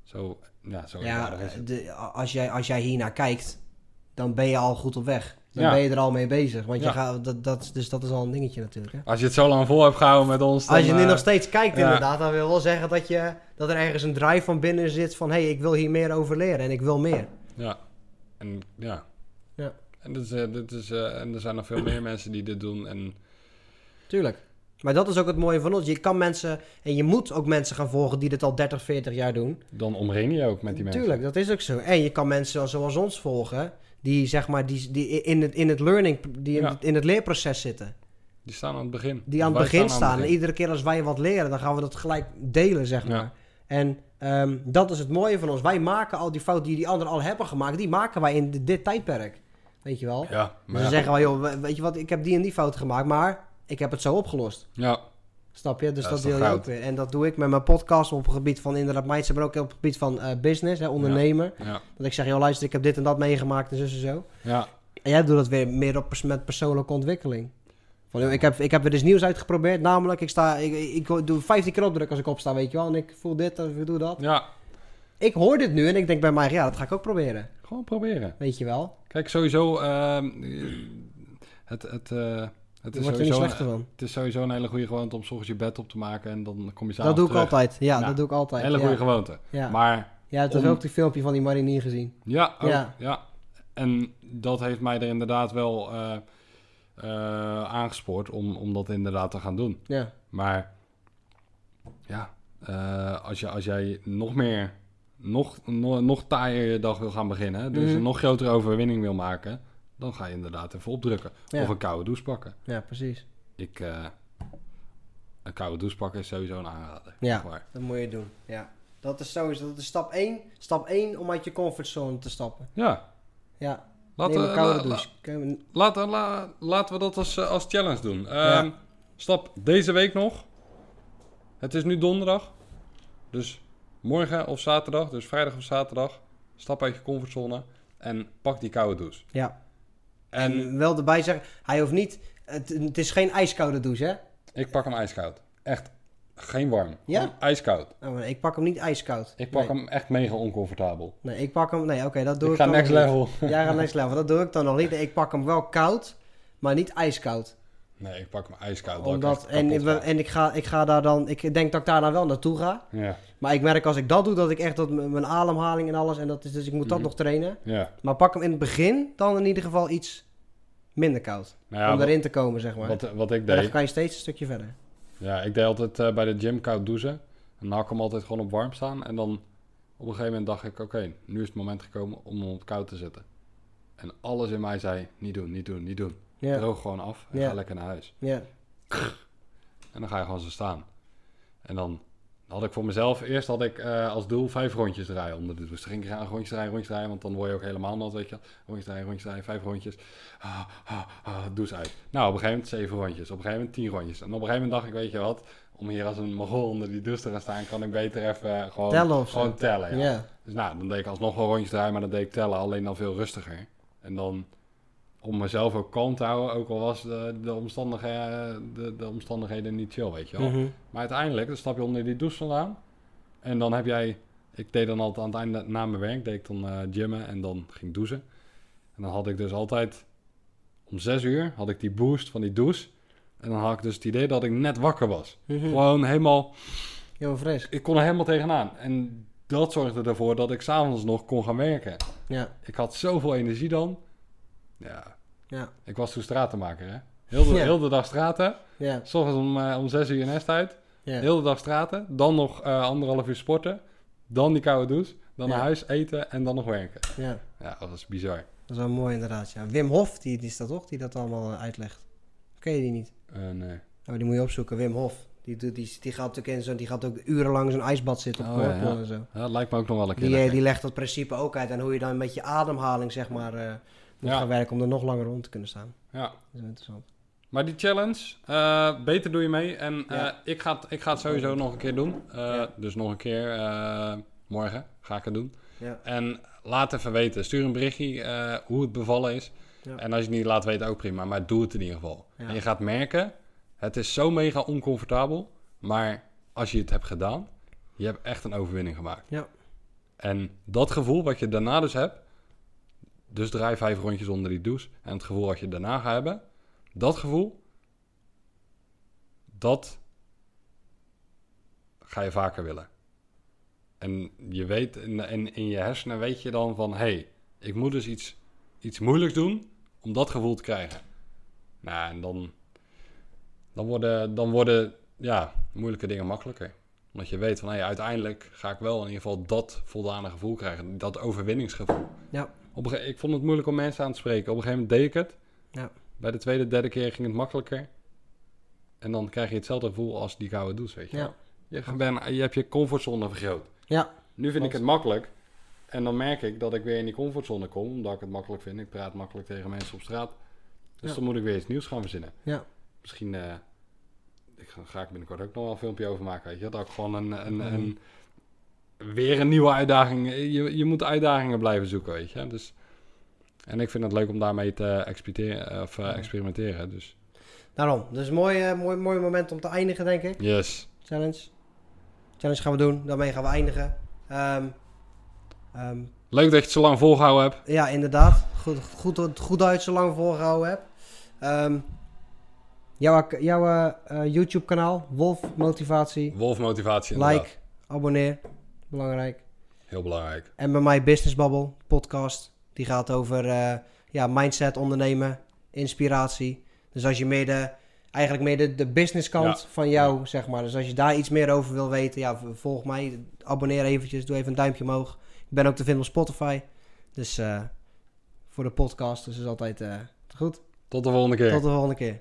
Zo, ja, zo Ja, eenvoudig is het. de, als, jij, als jij hiernaar kijkt, dan ben je al goed op weg. Dan Ja. ben je er al mee bezig. Want Ja. je gaat, dat, dat, dus dat is al een dingetje natuurlijk. Hè? Als je het zo lang vol hebt gehouden met ons, dan... Als je nu eh, nog steeds kijkt ja. inderdaad, dan wil wel zeggen dat, je, dat er ergens een drive van binnen zit van... hé, hey, ik wil hier meer over leren en ik wil meer. Ja. En ja. Ja. En, dit is, eh, dit is, eh, en er zijn nog veel meer mensen die dit doen. En Tuurlijk. Maar dat is ook het mooie van ons. Je kan mensen, en je moet ook mensen gaan volgen die dit al 30, 40 jaar doen. dan omring je ook met die mensen. Tuurlijk, dat is ook zo. En je kan mensen zoals ons volgen, die zeg maar die, die in, het, in het learning, die in, Ja. het, in het leerproces zitten. Die staan aan het begin. Die aan het begin aan staan. het En iedere keer als wij wat leren, dan gaan we dat gelijk delen, zeg maar. Ja. En ehm, dat is het mooie van ons. Wij maken al die fouten die die anderen al hebben gemaakt, die maken wij in dit, dit tijdperk. Weet je wel? Ja, Dus maar dan ja. zeggen wij, joh, we- weet je wat, ik heb die en die fout gemaakt, maar ik heb het zo opgelost. ja, Snap je? Dus Ja, dat deel je ook weer. En dat doe ik met mijn podcast op het gebied van inderdaad mindset, maar ook op het gebied van eh, business, hè, ondernemer. ja, Dat ik zeg, joh, luister, ik heb dit en dat meegemaakt en zo en zo. ja. En jij doet dat weer meer op pers- met persoonlijke ontwikkeling. Van, joh, ik, heb, ik heb weer eens nieuws uitgeprobeerd, namelijk, ik, sta, ik, ik doe 15 keer opdruk als ik opsta, weet je wel. En ik voel dit of ik doe dat. ja. Ik hoor dit nu en ik denk bij mij, ja, dat ga ik ook proberen. Gewoon proberen. Weet je wel. Kijk, sowieso... ehm, het, het, eh, het, is wordt er niet sowieso, slechter van. het is sowieso een hele goede gewoonte om 's ochtends je bed op te maken en dan kom je s'avonds Dat doe ik terug. altijd. Ja, dat doe ik altijd. Hele ja. goede gewoonte. Ja. Maar ja, het is om- ook die filmpje van die marinier gezien. ja, ook, Ja. ja. En dat heeft mij er inderdaad wel eh, eh, aangespoord om, om dat inderdaad te gaan doen. Ja, Maar ja, eh, als, je, als jij nog meer, nog, nog, nog taaier je dag wil gaan beginnen, dus Mhm. een nog grotere overwinning wil maken, dan ga je inderdaad even opdrukken. Ja. Of een koude douche pakken. ja, precies. Ik, eh, een koude douche pakken is sowieso een aanrader. Ja. Dat moet je doen. Ja. Dat is sowieso dat is stap 1. Stap 1 om uit je comfortzone te stappen. Ja, Ja, laten, neem we, een koude la- douche. Laten, la- laten we dat als, eh, als challenge doen. Ja. Ehm, Stap deze week nog. Het is nu donderdag. Dus morgen of zaterdag, dus vrijdag of zaterdag, stap uit je comfortzone en pak die koude douche. Ja. En wel erbij zeggen, hij hoeft niet... Het, het is geen ijskoude douche, hè? ik pak hem ijskoud. Echt geen warm. Ja? Gewoon ijskoud. Oh, maar ik pak hem niet ijskoud. Ik pak nee. hem echt mega oncomfortabel. Nee, ik pak hem... Nee, oké, dat doe Ik ik, ga dan next nog niet. level. Ja, ga next level. Dat doe ik dan nog niet. Ik pak hem wel koud, maar niet ijskoud. Nee, ik pak hem ijskoud. Omdat, en ik, ga. en ik, ga, ik ga daar dan... Ik denk dat ik daar dan wel naartoe ga. Ja, Maar ik merk als ik dat doe, dat ik echt dat mijn ademhaling en alles... En dat is, dus ik moet dat Mhm. nog trainen. ja. Maar pak hem in het begin dan in ieder geval iets minder koud. Nou ja, om erin te komen, zeg maar. wat, wat ik En dan deed... kan je steeds een stukje verder. Ja, ik deed altijd eh, bij de gym koud douchen. En dan had ik hem altijd gewoon op warm staan. En dan op een gegeven moment dacht ik, oké, nu is het moment gekomen om hem op koud te zetten. En alles in mij zei, niet doen, niet doen, niet doen. Ja, Droog gewoon af en ga lekker naar huis. ja, En dan ga je gewoon zo staan. En dan had ik voor mezelf, eerst had ik eh, als doel vijf rondjes draaien onder de douche. Ging ik graag rondjes draaien, rondjes draaien, want dan word je ook helemaal nat, weet je. Rondjes draaien, rondjes draaien, vijf rondjes. Ah, ah, ah, douche uit. Nou, op een gegeven moment zeven rondjes. Op een gegeven moment tien rondjes. En op een gegeven moment dacht ik, weet je wat, om hier als een mogol onder die douche te gaan staan, kan ik beter even gewoon, Tellen gewoon tellen. Ja. ja. Dus nou, dan deed ik alsnog wel rondjes draaien, maar dan deed ik tellen, alleen dan veel rustiger. En dan om mezelf ook kalm te houden, ook al was de, de, omstandigheden, de, de omstandigheden niet chill, weet je wel. Mhm. Maar uiteindelijk, dan stap je onder die douche vandaan. En dan heb jij... Ik deed dan altijd aan het einde na mijn werk, deed ik dan eh gymmen en dan ging douchen. En dan had ik dus altijd... Om zes uur had ik die boost van die douche. En dan had ik dus het idee dat ik net wakker was. Mhm. Gewoon helemaal... Heel fris. Ik kon er helemaal tegenaan. En dat zorgde ervoor dat ik s'avonds nog kon gaan werken. Ja, Ik had zoveel energie dan. Ja, ja, ik was toen stratenmaker, hè. Heel de, Ja. heel de dag straten. ja, S ochtends om, eh, om zes uur nest uit. ja. Heel de dag straten. Dan nog eh, anderhalf uur sporten. Dan die koude douche. Dan naar huis eten en dan nog werken. ja. Ja, dat was bizar. Dat is wel mooi inderdaad, ja. Wim Hof, die, die is dat toch, die dat allemaal eh, uitlegt. Ken je die niet? En, eh, Oh, die moet je opzoeken, Wim Hof. Die, doet, die, die gaat natuurlijk in zo'n, die gaat ook urenlang in zo'n ijsbad zitten op Oh, ja, en zo. Ja, dat lijkt me ook nog wel een keer. Die, die legt dat principe ook uit en hoe je dan met je ademhaling zeg maar moet Ja. gaan werken om er nog langer rond te kunnen staan. Ja. Dat is interessant. Maar die challenge, eh, beter doe je mee. En eh, Ja. ik, ga het, ik ga het sowieso nog een keer doen. Eh. Dus nog een keer morgen ga ik het doen. Ja. En laat even weten. Stuur een berichtje hoe het bevallen is. Ja. En als je het niet laat weten, ook prima. Maar doe het in ieder geval. Ja. En je gaat merken, het is zo mega oncomfortabel. Maar als je het hebt gedaan, je hebt echt een overwinning gemaakt. Ja. En dat gevoel wat je daarna dus hebt, dus draai vijf rondjes onder die douche. En het gevoel wat je daarna gaat hebben, dat gevoel, dat ga je vaker willen. En je weet, in, in, in je hersenen weet je dan van, hé, hey, ik moet dus iets, iets moeilijks doen om dat gevoel te krijgen. Nou, en dan, dan worden, dan worden ja, moeilijke dingen makkelijker. Omdat je weet van, hé, uiteindelijk ga ik wel in ieder geval dat voldane gevoel krijgen. Dat overwinningsgevoel. Ja. Op een ik vond het moeilijk om mensen aan te spreken. Op een gegeven moment deed ik het. Ja. Bij de tweede, derde keer ging het makkelijker. En dan krijg je hetzelfde gevoel als die gouden douche, weet je Ja. Je, ben, je hebt je comfortzone vergroot. Ja. Nu vind ik het makkelijk. En dan merk ik dat ik weer in die comfortzone kom, omdat ik het makkelijk vind. Ik praat makkelijk tegen mensen op straat. Dus Ja. dan moet ik weer iets nieuws gaan verzinnen. Ja. Misschien eh, ik ga, ga ik binnenkort ook nog wel een filmpje over maken. Weet je? Dat ik gewoon een, een, Mhm. een, weer een nieuwe uitdaging... Je, je moet uitdagingen blijven zoeken, weet je. Dus, en ik vind het leuk om daarmee te experimenteren. Of, eh, Ja. experimenteren dus Daarom. Dus een mooi, eh, mooi, mooi moment om te eindigen, denk ik. yes. Challenge. Challenge gaan we doen. Daarmee gaan we eindigen. Ehm, ehm, Leuk dat je het zo lang volgehouden hebt. ja, inderdaad. Goed, goed, goed uit zo lang volgehouden heb. Ehm, jouw jouw YouTube kanaal, Wolf Motivatie. Wolf motivatie inderdaad. Like, abonneer. Belangrijk. Heel belangrijk. En bij mij Business Bubble podcast. Die gaat over eh, ja, mindset, ondernemen, inspiratie. Dus als je meer de, eigenlijk meer de, de business kant Ja. van jou, zeg maar. Dus als je daar iets meer over wil weten, ja, volg mij. Abonneer eventjes, doe even een duimpje omhoog. Ik ben ook te vinden op Spotify. Dus eh, voor de podcast, dus is altijd eh, goed. Tot de volgende keer. Tot de volgende keer.